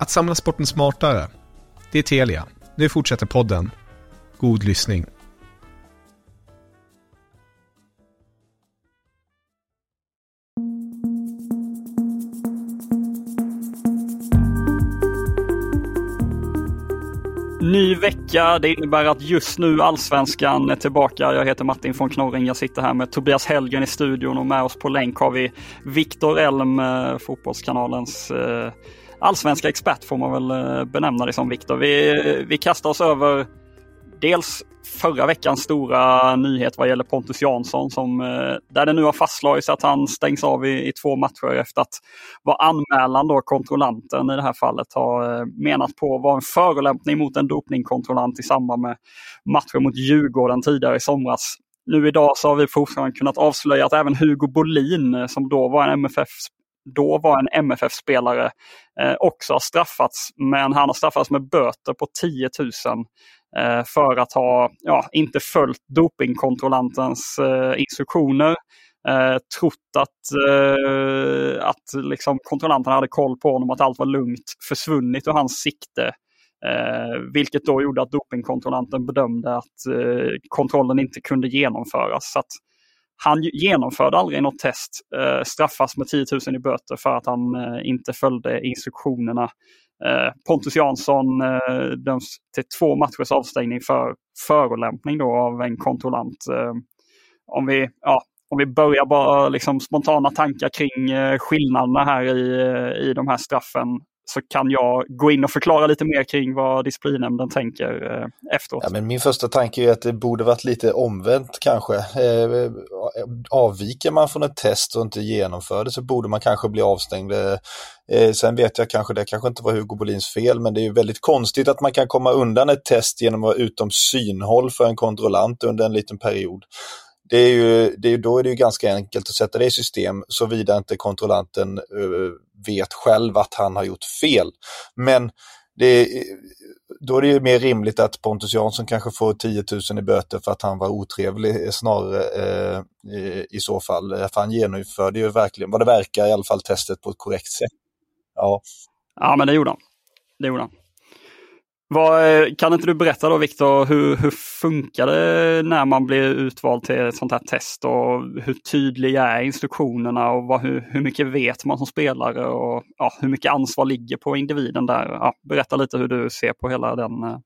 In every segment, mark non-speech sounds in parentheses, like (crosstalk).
Att samla sporten smartare. Det är Telia. Nu fortsätter podden. God lyssning. Ny vecka, det innebär att just nu Allsvenskan är tillbaka. Jag heter Martin von Knorring, jag sitter här med Tobias Hellgren i studion och med oss på länk har vi Viktor Elm, eh, Fotbollskanalens eh, allsvenska expert får man väl eh, benämna det som Viktor. Vi, vi kastar oss över dels förra veckans stora nyhet vad gäller Pontus Jansson som, eh, där det nu har fastslagits att han stängs av i, i två matcher efter att vad anmälan då, kontrollanten i det här fallet, har eh, menat på var en förolämpning mot en dopningkontrollant i samband med matchen mot Djurgården tidigare i somras. Nu idag så har vi fortfarande kunnat avslöja att även Hugo Bolin som då var en MFF då var en MFF-spelare eh, också har straffats. Men han har straffats med böter på 10 000 eh, för att ha ja, inte följt dopingkontrollantens eh, instruktioner. Eh, trott att, eh, att liksom kontrollanten hade koll på honom, att allt var lugnt, försvunnit ur hans sikte. Eh, vilket då gjorde att dopingkontrollanten bedömde att eh, kontrollen inte kunde genomföras. Så att han genomförde aldrig något test, eh, straffas med 10 000 i böter för att han eh, inte följde instruktionerna. Eh, Pontus Jansson eh, döms till två matchers avstängning för förolämpning då av en kontrollant. Eh, om, vi, ja, om vi börjar bara liksom spontana tankar kring eh, skillnaderna här i, eh, i de här straffen så kan jag gå in och förklara lite mer kring vad disciplinnämnden tänker eh, efteråt. Ja, men min första tanke är att det borde varit lite omvänt kanske. Eh, avviker man från ett test och inte genomför det så borde man kanske bli avstängd. Eh, eh, sen vet jag kanske, det kanske inte var Hugo Bolins fel, men det är ju väldigt konstigt att man kan komma undan ett test genom att vara utom synhåll för en kontrollant under en liten period det är ju, det är, då är det ju ganska enkelt att sätta det i system såvida inte kontrollanten uh, vet själv att han har gjort fel. Men det, då är det ju mer rimligt att Pontus Jansson kanske får 10 000 i böter för att han var otrevlig eh, snarare eh, i, i, så fall. Eh, för han genomförde ju verkligen, vad det verkar i alla fall, testet på ett korrekt sätt. Ja, ja men det gjorde han. Det gjorde han. Vad, eh, kan inte du berätta då Viktor, hur, hur funkar det när man blir utvald till ett sånt här test och hur tydliga är instruktionerna och vad, hur, hur mycket vet man som spelare och ja, hur mycket ansvar ligger på individen där? Ja, berätta lite hur du ser på hela den eh,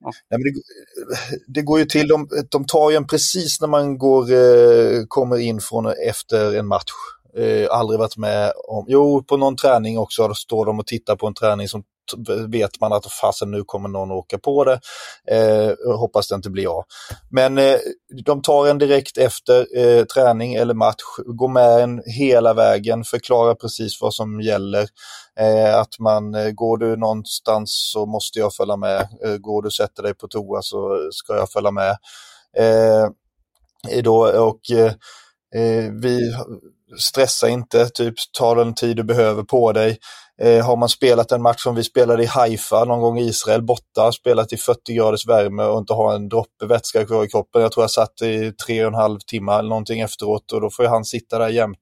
Ja. Nej, det, det, går ju till, de, de tar ju en precis när man går, eh, kommer in från efter en match. Eh, aldrig varit med om, jo på någon träning också, då står de och tittar på en träning som vet man att fasen nu kommer någon åka på det. Eh, hoppas det inte blir jag. Men eh, de tar en direkt efter eh, träning eller match, går med en hela vägen, förklarar precis vad som gäller. Eh, att man, eh, går du någonstans så måste jag följa med. Eh, går du och sätter dig på toa så ska jag följa med. Eh, då, och eh, eh, vi stressa inte, typ ta den tid du behöver på dig. Eh, har man spelat en match som vi spelade i Haifa någon gång i Israel borta, spelat i 40 graders värme och inte har en droppe vätska kvar i kroppen. Jag tror jag satt i tre och en halv timme eller någonting efteråt och då får han sitta där jämt.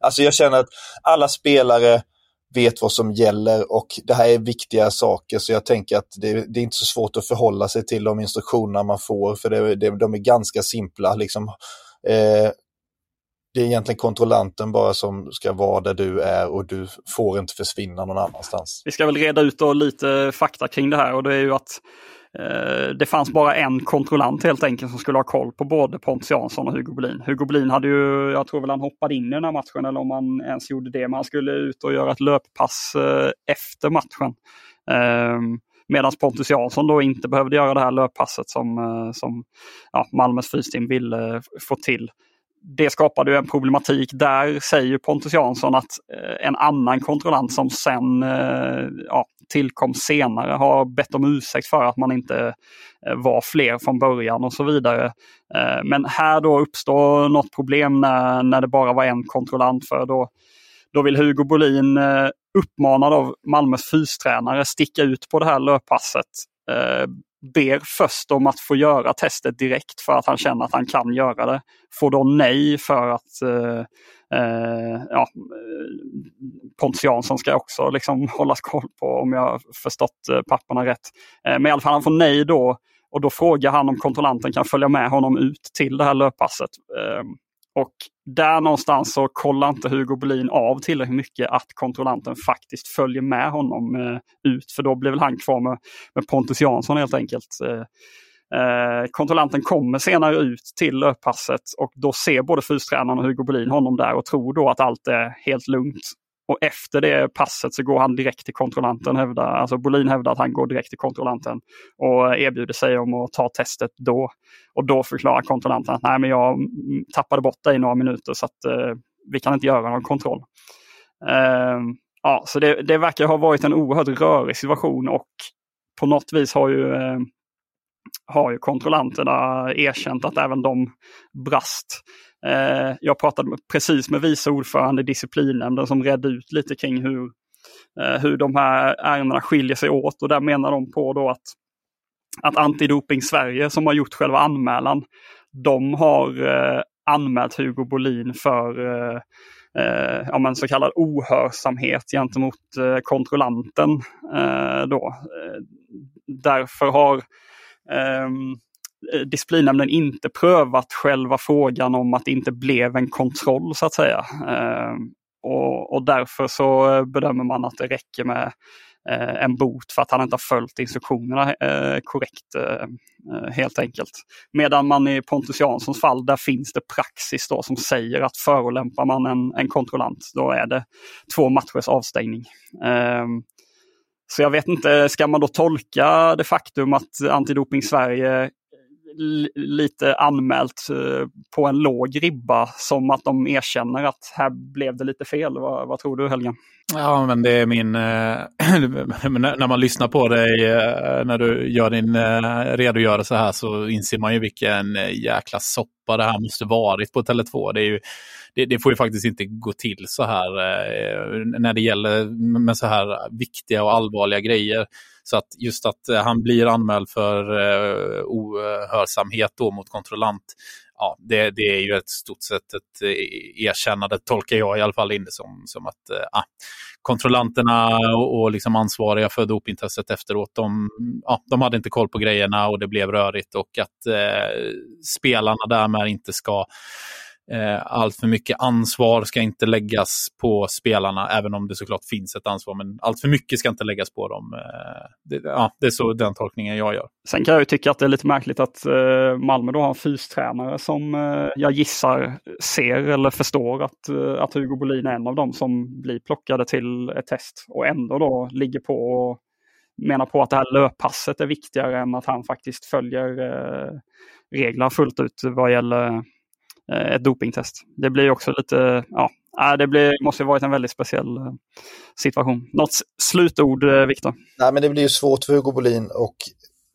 Alltså jag känner att alla spelare vet vad som gäller och det här är viktiga saker så jag tänker att det, det är inte så svårt att förhålla sig till de instruktionerna man får för det, det, de är ganska simpla. Liksom, eh, det är egentligen kontrollanten bara som ska vara där du är och du får inte försvinna någon annanstans. Vi ska väl reda ut då lite fakta kring det här och det är ju att eh, det fanns bara en kontrollant helt enkelt som skulle ha koll på både Pontus Jansson och Hugo Bolin. Hugo Bolin hade ju, jag tror väl han hoppade in i den här matchen eller om han ens gjorde det, men han skulle ut och göra ett löppass eh, efter matchen. Eh, Medan Pontus Jansson då inte behövde göra det här löppasset som, eh, som ja, Malmös fysteam ville eh, få till det skapade ju en problematik. Där säger Pontus Jansson att eh, en annan kontrollant som sen eh, ja, tillkom senare har bett om ursäkt för att man inte eh, var fler från början och så vidare. Men här då uppstår något problem när, när det bara var en kontrollant för då, då vill Hugo Bolin uppmanad av Malmös fystränare sticka ut på det här löppasset ber först om att få göra testet direkt för att han känner att han kan göra det. Får då nej för att eh, eh, ja, eh, Pontus Jansson ska också liksom (laughs) hållas koll på om jag förstått eh, papperna rätt. Eh, men i alla fall han får nej då och då frågar han om kontrollanten kan följa med honom ut till det här löppasset. Ehm, och där någonstans så kollar inte Hugo Bolin av tillräckligt mycket att kontrollanten faktiskt följer med honom eh, ut. För då blir väl han kvar med, med Pontus Jansson helt enkelt. Eh, eh, kontrollanten kommer senare ut till löppasset och då ser både fystränaren och Hugo Bolin honom där och tror då att allt är helt lugnt. Och efter det passet så går han direkt till kontrollanten. Hävdar, alltså Bolin hävdar att han går direkt till kontrollanten och erbjuder sig om att ta testet då. Och då förklarar kontrollanten att nej men jag tappade bort dig i några minuter så att eh, vi kan inte göra någon kontroll. Eh, ja, så det, det verkar ha varit en oerhört rörig situation och på något vis har ju eh, har ju kontrollanterna erkänt att även de brast. Eh, jag pratade precis med vice ordförande i disciplinnämnden som redde ut lite kring hur, eh, hur de här ärendena skiljer sig åt och där menar de på då att, att Antidoping Sverige som har gjort själva anmälan, de har eh, anmält Hugo Bolin för eh, eh ja, men så kallad ohörsamhet gentemot eh, kontrollanten. Eh, då. Eh, därför har ehm, Eh, disciplinnämnden inte prövat själva frågan om att det inte blev en kontroll så att säga. Ehm, och, och, därför så eh, bedömer man att det räcker med eh, en bot för att han inte har följt instruktionerna korrekt helt enkelt. Medan man i Pontus Janssons fall, där finns det praxis då som säger att förolämpar man en, en kontrollant, då är det två matchers avstängning. Ehm, så jag vet inte, ska man då tolka det faktum att Antidoping Sverige lite anmält eh, på en låg ribba som att de erkänner att här blev det lite fel. Vad, vad tror du Helge? Ja, men det är min... Äh, (clears throat) när man lyssnar på dig äh, när du gör din redogörelse här så inser man ju vilken jäkla soppa det här måste varit på Tele2. Det är ju det, det, får ju faktiskt inte gå till så här eh, när det gäller med så här viktiga och allvarliga grejer. Så att just att eh, han blir anmäld för eh, ohörsamhet då mot kontrollant, ja, det, det är ju ett stort sett ett eh, erkännande, tolkar jag i alla fall in det som, som att eh, ah, kontrollanterna och, och liksom ansvariga för dopingtestet efteråt, de, ja, de hade inte koll på grejerna och det blev rörigt och att eh, spelarna därmed inte ska Eh, allt för mycket ansvar ska inte läggas på spelarna, även om det såklart finns ett ansvar. Men allt för mycket ska inte läggas på dem. Eh, det, ja, det är så den tolkningen jag gör. Sen kan jag ju tycka att det är lite märkligt att eh, Malmö då har en fystränare som eh, jag gissar ser eller förstår att, eh, att Hugo Bolin är en av dem som blir plockade till ett test och ändå då ligger på och menar på att det här löppasset är viktigare än att han faktiskt följer eh, reglerna fullt ut vad gäller Eh, Eh, ett dopingtest. Det blir också lite, ja, det blir, måste ha varit en väldigt speciell eh, situation. Något slutord, eh, Viktor? Nej, men det blir ju svårt för Hugo Bolin och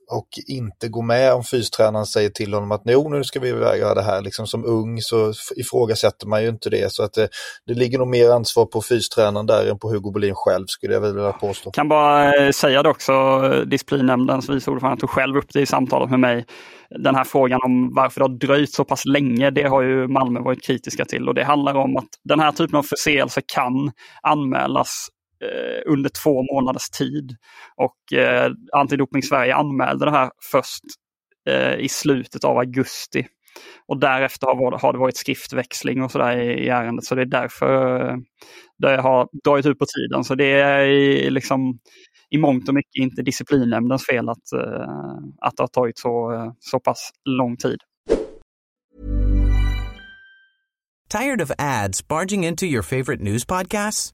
och inte gå med om fystränaren säger till honom att nu ska vi göra det här. Liksom som ung så ifrågasätter man ju inte det. Så att det, det ligger nog mer ansvar på fystränaren där än på Hugo Bolin själv skulle jag vilja påstå. Kan bara eh, säga det också, eh, disciplinnämndens vice ordförande tog själv upp det i samtalet med mig den här frågan om varför det har dröjt så pass länge, det har ju Malmö varit kritiska till. Och det handlar om att den här typen av förseelse kan anmälas Eh, under två månaders tid. Och eh, Antidoping Sverige anmälde det här först eh, i slutet av augusti. Och därefter har, har det varit skriftväxling och sådär i, i ärendet. Så det är därför eh, det har dragit ut på tiden. Så det är liksom i mångt och mycket inte disciplinnämndens fel att, uh, att det har tagit så, uh, så pass lång tid. Tired of ads barging into your favorite news podcasts?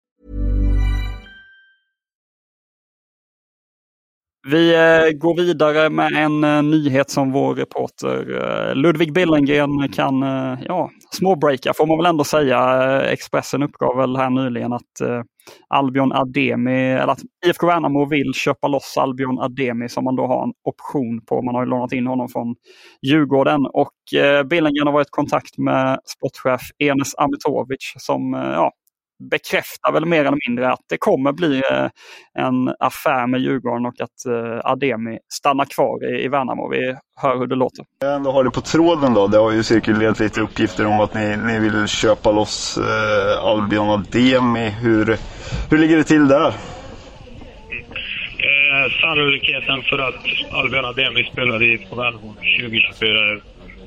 Vi eh, går vidare med en eh, nyhet som vår reporter eh, Ludvig Billengren kan ja, småbreaka får man väl ändå säga. Expressen uppgav väl här nyligen att Albion Ademi, eller att IFK Värnamo vill köpa loss Albion Ademi som man då har en option på. Man har ju lånat in honom från Djurgården och Billengren har varit i kontakt med sportchef Enes Amitovic som ja, bekräftar väl mer eller mindre att det kommer bli eh, en affär med Djurgården och att eh, Ademi stannar kvar i, Värnamo. Vi hör hur det låter. Jag ändå har det på tråden då. Det har ju cirkulerat lite uppgifter om att ni, ni vill köpa loss eh, Albion Ademi. Hur, hur ligger det till där? Eh, sannolikheten för att Albion Ademi spelar i på Värnamo 2024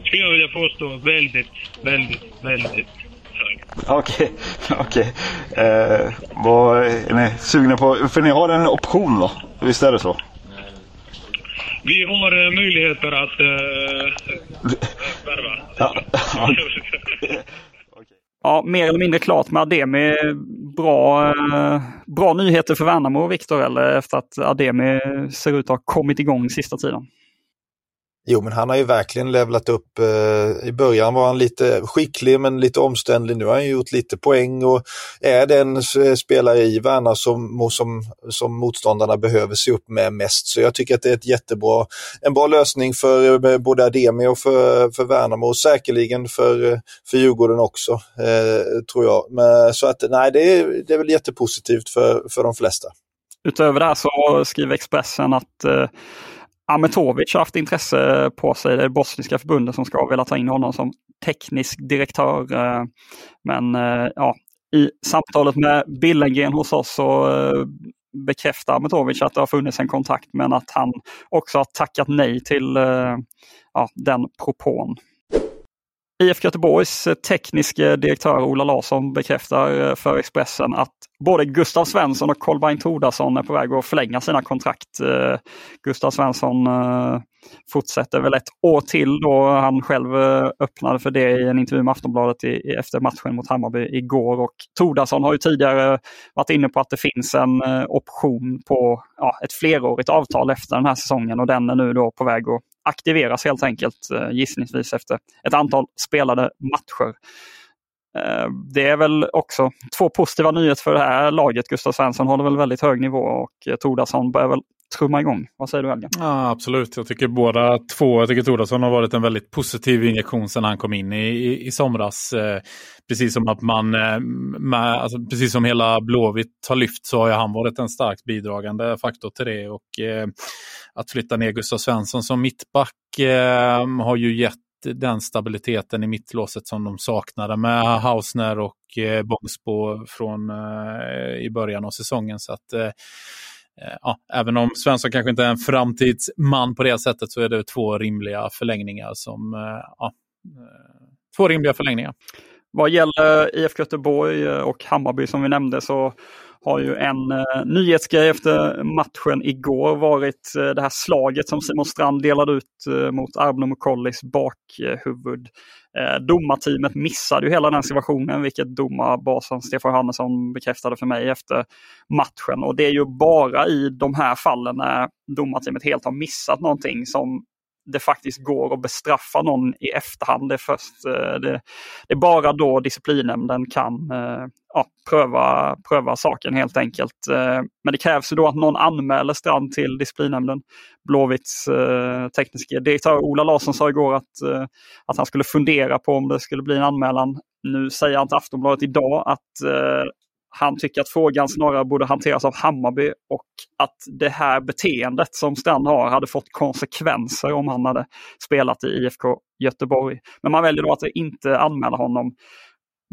skulle jag vilja påstå väldigt, väldigt, väldigt Okej, (laughs) okej. Eh, vad är ni sugna på? För ni har en option då? Visst är det så? Vi har eh, möjligheter att eh, värva. (laughs) Ja. ja, mer eller mindre klart med Ademi. Bra, eh, bra nyheter för Värnamo, Viktor, eller efter att Ademi ser ut att ha kommit igång sista tiden. Jo, men han har ju verkligen levlat upp. Eh, I början var han lite skicklig men lite omständlig. Nu har han gjort lite poäng och är den eh, spelare i Värna som, som, som motståndarna behöver se upp med mest. Så jag tycker att det är ett jättebra, en bra lösning för eh, både Ademi och för, för Värnamo och säkerligen för, för Djurgården också, eh, tror jag. Men, så att nej, det är, det är väl jättepositivt för, för de flesta. Utöver det här så skriver Expressen att eh Ametovic har haft intresse på sig. Det är bosniska förbundet som ska vilja ta in honom som teknisk direktör. Eh, men eh, ja, i samtalet med Billengren hos oss så eh, bekräftar Ametovic att det har funnits en kontakt men att han också har tackat nej till ja, den propån. IFK Göteborgs eh, tekniske direktör Ola Larsson bekräftar eh, för Expressen att både Gustav Svensson och Kolbeinn Tordarsson är på väg att förlänga sina kontrakt. Eh, Gustav Svensson fortsätter väl ett år till då han själv öppnade för det i en intervju med Aftonbladet i, efter matchen mot Hammarby igår. Och Tordarsson har ju tidigare varit inne på att det finns en option på ja, ett flerårigt avtal efter den här säsongen och den är nu då på väg att aktiveras helt enkelt eh, gissningsvis efter ett antal spelade matcher. Eh, det är väl också två positiva nyheter för det här laget. Gustav Svensson håller väl väldigt hög nivå och eh, Tordasson börjar väl trumma igång. Vad säger du Elgen? Ja, absolut, jag tycker båda två, jag tycker Thordarson har varit en väldigt positiv injektion sedan han kom in i, i, i somras. Eh, precis som att man, eh, med, alltså, precis som hela Blåvitt har lyft så har han varit en starkt bidragande faktor till det. Och eh, att flytta ner Gustav Svensson som mittback eh, har ju gett den stabiliteten i mittlåset som de saknade med Hausner och eh, Bångsbo från eh, i början av säsongen. Så att, eh, Eh, ja, även om Svensson kanske inte är en framtidsman på det sättet så är det två rimliga förlängningar som eh, ja, eh, två rimliga förlängningar. Vad gäller IFK Göteborg eh, och Hammarby som vi nämnde så har ju en eh, nyhetsgrej efter matchen igår varit eh, det här slaget som Simon Strand delade ut eh, mot Arbno Mukollis bakhuvud. Eh, domarteamet missade ju hela den situationen, vilket domarbasen Stefan Hannesson bekräftade för mig efter matchen. Och det är ju bara i de här fallen när domarteamet helt har missat någonting som det faktiskt går att bestraffa någon i efterhand. Det är, först, eh, det, det är bara då disciplinnämnden kan eh, ja, pröva, pröva saken helt enkelt. Eh, men det krävs ju då att någon anmäler Strand till disciplinnämnden. Blåvitts eh, tekniska direktör Ola Larsson sa igår att, att han skulle fundera på om det skulle bli en anmälan. Nu säger han till Aftonbladet idag att han tycker att frågan snarare borde hanteras av Hammarby och att det här beteendet som Strand har hade fått konsekvenser om han hade spelat i IFK Göteborg. Men man väljer då att inte anmäla honom.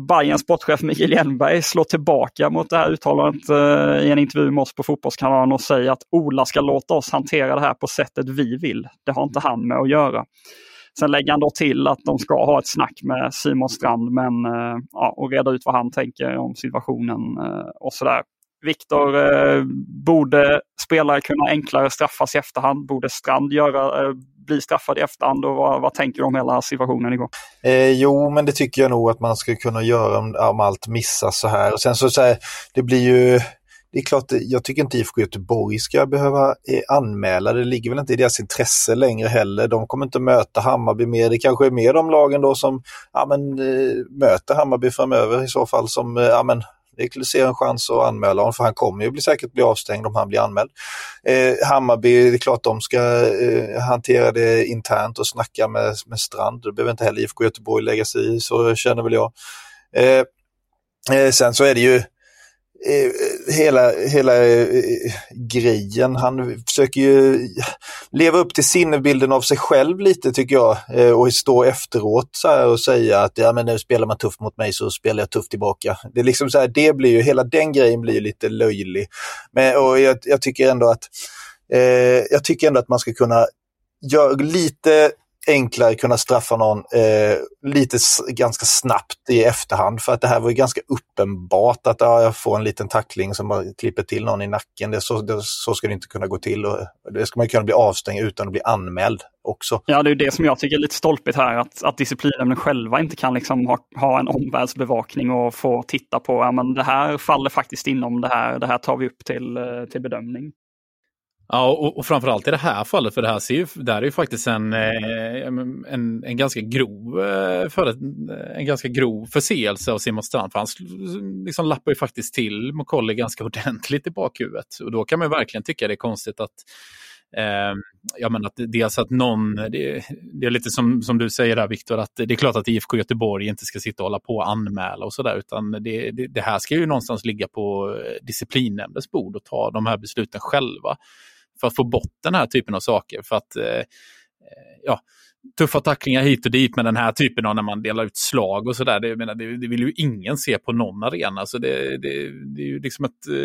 Bayerns sportchef Mikael Hjelmberg slår tillbaka mot det här uttalandet eh, i en intervju med oss på Fotbollskanalen och säger att Ola ska låta oss hantera det här på sättet vi vill. Det har inte han med att göra. Sen lägger han då till att de ska ha ett snack med Simon Strand men, eh, ja, och reda ut vad han tänker om situationen eh, och sådär. Viktor, eh, borde spelare kunna enklare straffas i efterhand? Borde Strand göra, eh, bli straffad i efterhand? Och vad, vad tänker du om hela situationen igår? Eh, jo, men det tycker jag nog att man ska kunna göra om, om allt missas så här. Och sen så, så här, det blir ju det är klart, jag tycker inte IFK Göteborg ska behöva eh, anmäla, det ligger väl inte i deras intresse längre heller. De kommer inte möta Hammarby mer, det kanske är mer de lagen då som ja, men, eh, möter Hammarby framöver i så fall som eh, ja, men, det ser en chans att anmäla honom för han kommer ju bli, säkert bli avstängd om han blir anmäld. Eh, Hammarby, det är klart de ska eh, hantera det internt och snacka med, med Strand. Det behöver inte heller IFK Göteborg lägga sig i, så känner väl jag. Eh, eh sen så är det ju hela, hela eh, grejen. Han försöker ju leva upp till sinnebilden av sig själv lite tycker jag eh, och stå efteråt så och säga att ja, men nu spelar man tufft mot mig så spelar jag tufft tillbaka. Det är liksom så här, det blir ju, hela den grejen blir lite löjlig. Men, och jag, jag tycker ändå att eh, jag tycker ändå att man ska kunna göra lite enklare kunna straffa någon eh, lite ganska snabbt i efterhand. För att det här var ju ganska uppenbart att ja, jag får en liten tackling som bara klipper till någon i nacken. Det, så, det, så ska det inte kunna gå till. Och det ska man kunna bli avstängd utan att bli anmäld också. Ja, det är det som jag tycker är lite stolpigt här. Att, att disciplinnämnden själva inte kan liksom ha, ha en omvärldsbevakning och få titta på, ja men det här faller faktiskt inom det här, det här tar vi upp till, eh, till bedömning. Ja, och, och framförallt i det här fallet, för det här, ser ju, det här är ju faktiskt en, eh, en, en, ganska grov, eh, för en ganska grov förseelse av Simon Strand. För han liksom lappar ju faktiskt till McCauley ganska (laughs) ordentligt i bakhuvudet. Och då kan man verkligen tycka det är konstigt att Eh, jag menar att dels att någon, det, det, är lite som, som du säger där Viktor, att det är klart att IFK Göteborg inte ska sitta och hålla på och anmäla och sådär, utan det, det, det, här ska ju någonstans ligga på eh, disciplinnämndens bord och ta de här besluten själva för att få bort den här typen av saker. För att eh, ja, tuffa tacklingar hit och dit med den här typen av när man delar ut slag och sådär. Det, det, det vill ju ingen se på någon arena. Så det, det, det är ju liksom ett uh,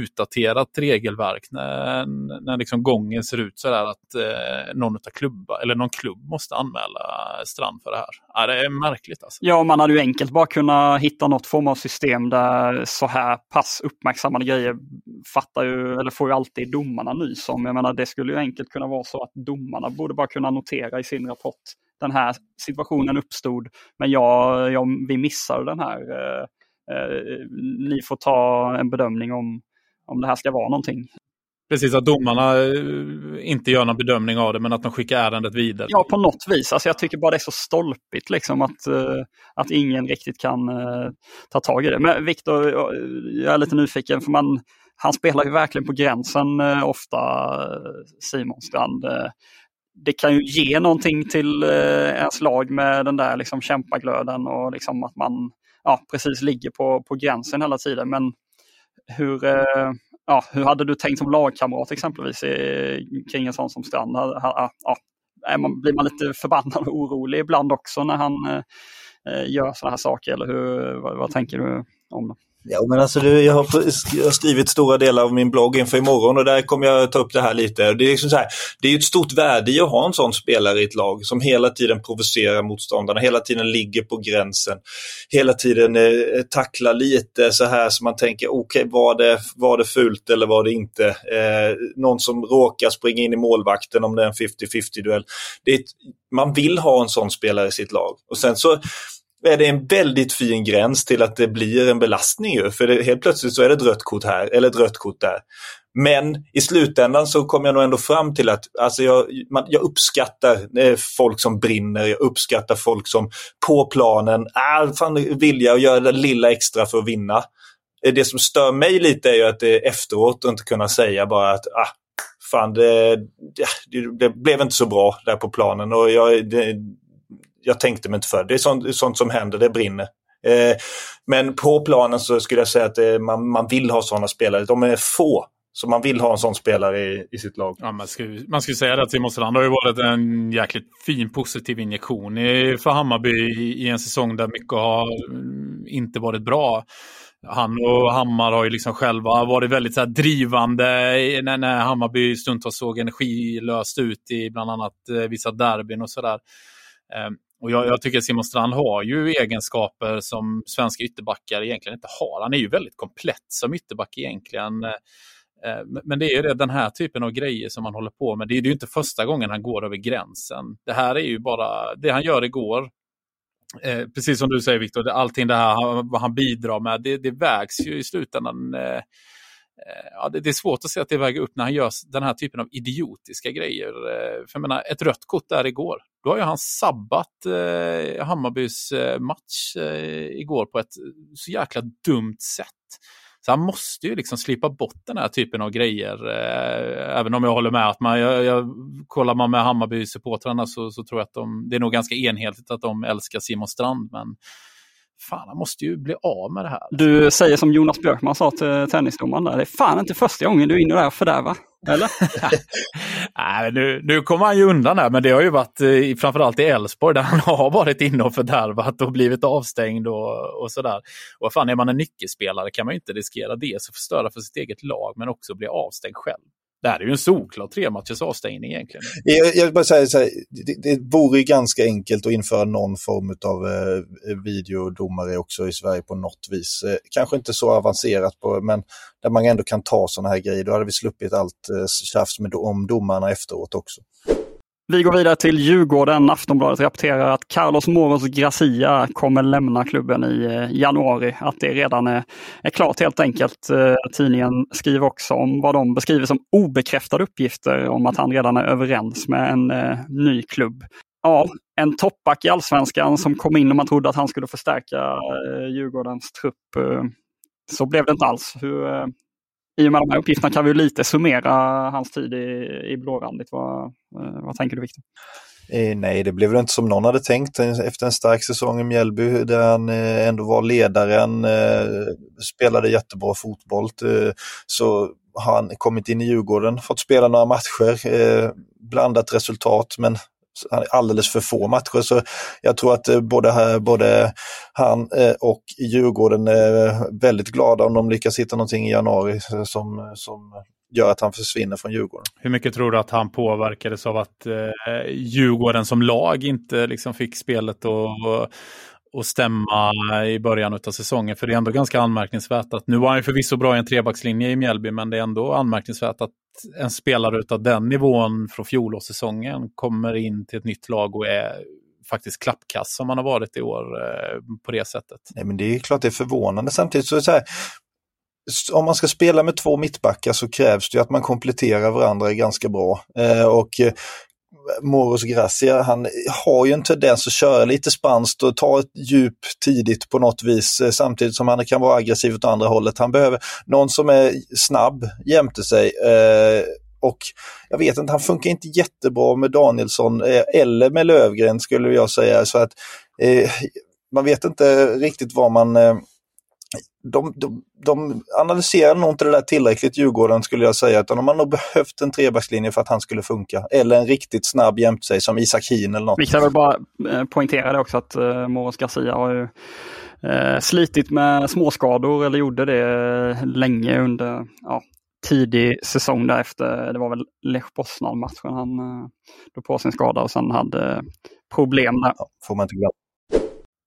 utdaterat regelverk när, när liksom gången ser ut sådär att uh, någon, av klubba, eller någon klubb måste anmäla Strand för det här. Ja, det är märkligt alltså. Ja, man hade ju enkelt bara kunnat hitta något form av system där så här pass uppmärksammade grejer fattar ju, eller får ju alltid domarna nys om. Jag menar, det skulle ju enkelt kunna vara så att domarna borde bara kunna notera i sin rapport den här situationen uppstod, men jag, jag, vi missade den här. Eh, eh, ni får ta en bedömning om, om det här ska vara någonting. Precis, att domarna eh, inte gör någon bedömning av det men att de skickar ärendet vidare. Ja, på något vis. Alltså, jag tycker bara det är så stolpigt liksom, att, att ingen riktigt kan ta tag i det. Men Viktor, jag är lite nyfiken, för man, han spelar ju verkligen på gränsen ofta, Simon Strand. Det kan ju ge någonting till eh, ens lag med den där liksom kämpaglöden och liksom att man ja, precis ligger på, på gränsen hela tiden. Men hur, eh, ja, hur hade du tänkt som lagkamrat exempelvis kring en sån som Strand? Ja, är man, blir man lite förbannad och orolig ibland också när han eh, eh gör sådana här saker? Eller hur, vad, vad tänker du om det? Ja, men alltså jag, har, skrivit stora delar av min blogg inför imorgon och där kommer jag ta upp det här lite. Det är, liksom så här, det är ett stort värde i att ha en sån spelare i ett lag som hela tiden provocerar motståndarna, hela tiden ligger på gränsen, hela tiden eh, tacklar lite så här så man tänker okej, okay, var, det, var det fult eller var det inte? Eh, någon som råkar springa in i målvakten om det är en 50-50 duell. Man vill ha en sån spelare i sitt lag. Och sen så är det en väldigt fin gräns till att det blir en belastning ju. För det, helt plötsligt så är det ett rött kort här eller ett rött kort där. Men i slutändan så kommer jag nog ändå fram till att alltså jag, man, jag uppskattar eh, folk som brinner, jag uppskattar folk som på planen är fan vilja att göra det lilla extra för att vinna. Eh, det som stör mig lite är ju att det efteråt inte kunna säga bara att ah, fan det, det, det blev inte så bra där på planen och jag, det, jag tänkte mig inte för. Det är sånt, sånt som händer, det brinner. Eh, men på planen så skulle jag säga att eh, man, man vill ha sådana spelare. De är få. Så man vill ha en sån spelare i, i sitt lag. Ja, man, skulle, man skulle säga det att Simon Strand har ju varit en jäkligt fin positiv injektion i, för Hammarby i, i en säsong där mycket har mm, inte varit bra han och Hammar har ju liksom själva varit väldigt så här drivande när, när Hammarby stundtals såg energilöst ut i bland annat eh, vissa derbyn och sådär. Ehm, och jag, jag, tycker Simon Strand har ju egenskaper som svenska ytterbackar egentligen inte har. Han är ju väldigt komplett som ytterback egentligen. Eh, eh, men det är ju den här typen av grejer som han håller på med. Det är ju inte första gången han går över gränsen. Det här är ju bara det han gör igår. Eh, precis som du säger Viktor, allting det här vad han bidrar med, det, det vägs ju i slutändan Eh, Eh, ja, det, är svårt att se att det väger upp när han gör den här typen av idiotiska grejer. Eh, för jag menar, ett rött kort där igår, då har ju han sabbat eh, Hammarbys eh, match eh, igår på ett så jäkla dumt sätt. Så han måste ju liksom slipa bort den här typen av grejer. Eh, även om jag håller med att man, jag, jag, kollar man med Hammarby-supportrarna så, så tror jag att de, det är nog ganska enhetligt att de älskar Simon Strand. Men fan, han måste ju bli av med det här. Du säger som Jonas Björkman sa till tennisdomaren där, det är fan inte första gången du är inne där och fördärvar. Eller? (laughs) Nej, nu, nu kommer han ju undan där, men det har ju varit eh, framförallt i Elfsborg där han (laughs) har varit inne och fördärvat och blivit avstängd och, och sådär. Och fan, är man en nyckelspelare kan man ju inte riskera dels att förstöra för sitt eget lag, men också bli avstängd själv. Det här är ju en solklar tre matchers avstängning egentligen. Jag, jag vill bara säga så här, det, det vore ju ganska enkelt att införa någon form av eh, videodomare också i Sverige på något vis. Eh, kanske inte så avancerat, på, men där man ändå kan ta sådana här grejer. Då hade vi sluppit allt eh, tjafs med, om domarna efteråt också. Vi går vidare till Djurgården. Aftonbladet rapporterar att Carlos Moros Gracia kommer lämna klubben i eh, januari. Att det redan är, är klart helt enkelt. Eh, tidningen skriver också om vad de beskriver som obekräftade uppgifter om att han redan är överens med en eh, ny klubb. Ja, en toppback i allsvenskan som kom in och man trodde att han skulle förstärka eh, Djurgårdens trupp. Eh, så blev det inte alls. Hur, eh, i och med de här uppgifterna kan vi lite summera hans tid i, i blårandigt. Vad, eh, vad tänker du Viktor? Eh, nej, det blev väl inte som någon hade tänkt efter en stark säsong i Mjällby där han eh, ändå var ledaren, eh, spelade jättebra fotboll. Eh, så har han kommit in i Djurgården, fått spela några matcher, eh, blandat resultat men alldeles för få matcher. Så jag tror att eh, både, både, både han eh, och Djurgården är väldigt glada om de lyckas hitta någonting i januari som, som gör att han försvinner från Djurgården. Hur mycket tror du att han påverkades av att eh, Djurgården som lag inte liksom fick spelet att och stämma i början av säsongen. För det är ändå ganska anmärkningsvärt att, nu var han ju förvisso bra i en trebackslinje i Mjällby, men det är ändå anmärkningsvärt att en spelare av den nivån från fjolårssäsongen kommer in till ett nytt lag och är faktiskt klappkass som han har varit i år eh, på det sättet. Nej men det är klart det är förvånande. Samtidigt så är det så här, om man ska spela med två mittbackar så krävs det att man kompletterar varandra ganska bra. Eh, och eh, Moros Gracia, han har ju en tendens att köra lite spanskt och ta ett djup tidigt på något vis eh, samtidigt som han kan vara aggressiv åt andra hållet. Han behöver någon som är snabb jämte sig. Eh, och jag vet inte, han funkar inte jättebra med Danielsson eh, eller med Lövgren skulle jag säga. Så att eh, man vet inte riktigt vad man eh, de, de, de analyserar nog inte det där tillräckligt, Djurgården, skulle jag säga. Utan de har nog behövt en trebackslinje för att han skulle funka. Eller en riktigt snabb jämte sig som Isak Hien eller något. Vi kan väl bara eh, poängtera det också att uh, Moros Garcia har ju uh, slitit med småskador, eller gjorde det länge under ja, tidig säsong därefter. Det var väl Lech Poznan-matchen han uh, drog på sin skada och sen hade problem där. Ja, får man inte glömma.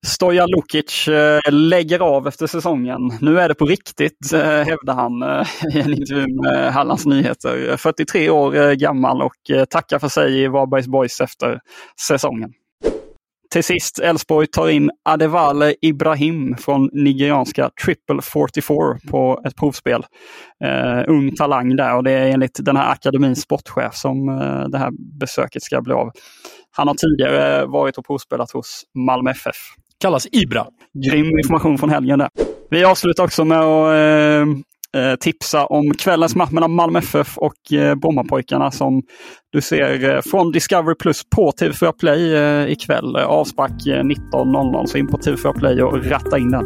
Stoja Lukic eh, lägger av efter säsongen. Nu är det på riktigt, eh, hävdar han eh, i en intervju med Hallands Nyheter. 43 år gammal och tackar för sig i Varbergs Boys efter säsongen. Till sist, Elfsborg tar in Adevale Ibrahim från nigerianska Triple 44 på ett provspel. Uh, ung talang där och det är enligt den här akademins sportchef som uh, det här besöket ska bli av. Han har tidigare varit och provspelat hos Malmö FF kallas Ibra. Grym information från helgen där. Vi avslutar också med att eh, eh tipsa om kvällens match mellan Malmö FF och eh, Brommapojkarna som du ser eh, från Discovery Plus på TV4 Play eh, ikväll. Avspark eh, 19.00 så in på TV4 Play och ratta in den.